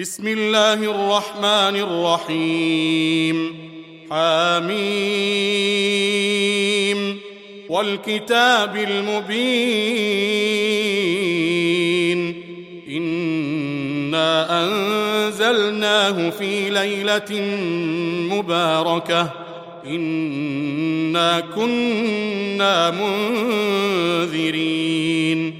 بسم الله الرحمن الرحيم. حميم. والكتاب المبين. إنا أنزلناه في ليلة مباركة. إنا كنا منذرين.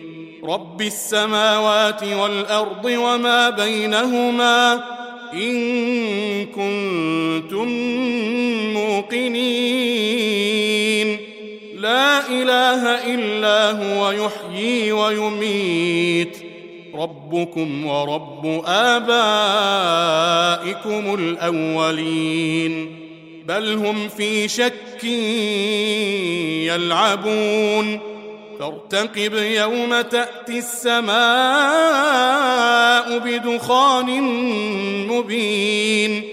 رب السماوات والأرض وما بينهما إن كنتم موقنين. لا إله إلا هو يحيي ويميت. ربكم ورب آبائكم الأولين. بل هم في شك يلعبون. فارتقب يوم تأتي السماء بدخان مبين.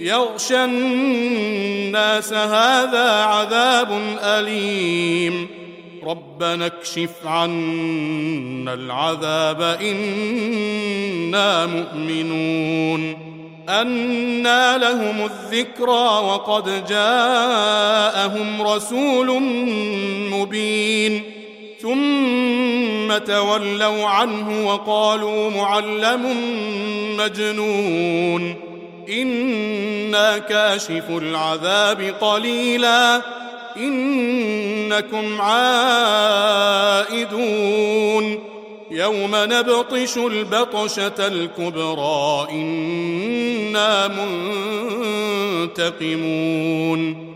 يغشى الناس هذا عذاب أليم. ربنا اكشف عنا العذاب إنا مؤمنون. أنى لهم الذكرى وقد جاءهم رسول مبين. ثم تولوا عنه وقالوا معلم مجنون. إنا كاشف العذاب قليلا. إنكم عائدون. يوم نبطش البطشة الكبرى. إنا منتقمون.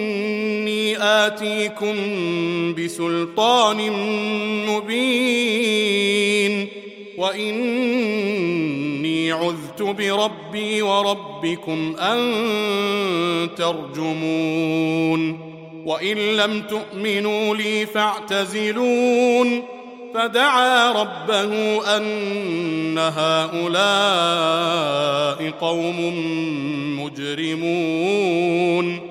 آتيكم بسلطان مبين وإني عذت بربي وربكم أن ترجمون وإن لم تؤمنوا لي فاعتزلون فدعا ربه أن هؤلاء قوم مجرمون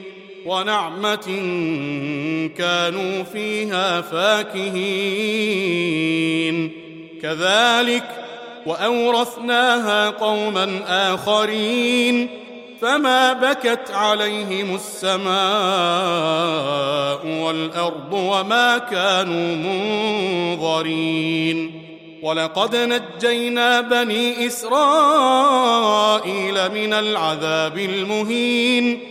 ونعمة كانوا فيها فاكهين. كذلك وأورثناها قوما آخرين. فما بكت عليهم السماء والأرض وما كانوا منظرين. ولقد نجينا بني إسرائيل من العذاب المهين.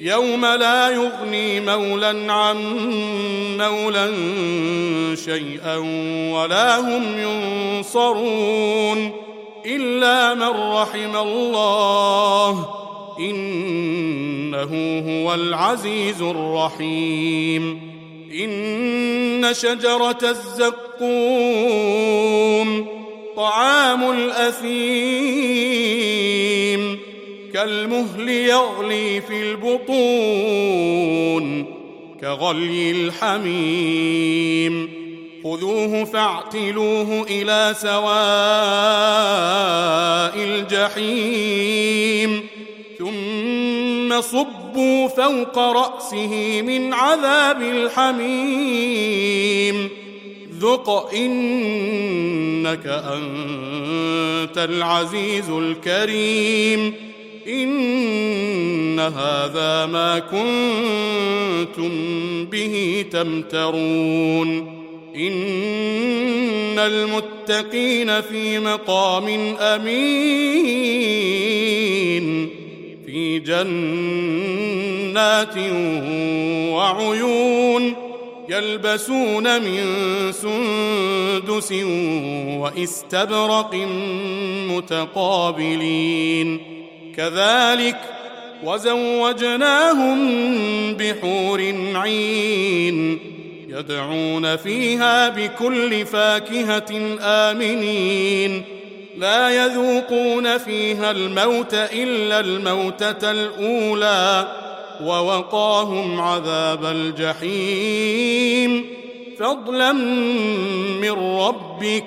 يوم لا يغني مولى عن مولى شيئا ولا هم ينصرون إلا من رحم الله إنه هو العزيز الرحيم إن شجرة الزقوم طعام الأثيم كالمهل يغلي في البطون كغلي الحميم. خذوه فاعتلوه إلى سواء الجحيم. ثم صبوا فوق رأسه من عذاب الحميم. ذق إنك أنت العزيز الكريم. إن هذا ما كنتم به تمترون. إن المتقين في مقام أمين في جنات وعيون يلبسون من سندس واستبرق متقابلين. كذلك وزوجناهم بحور عين يدعون فيها بكل فاكهة آمنين. لا يذوقون فيها الموت إلا الموتة الأولى ووقاهم عذاب الجحيم. فضلا من ربك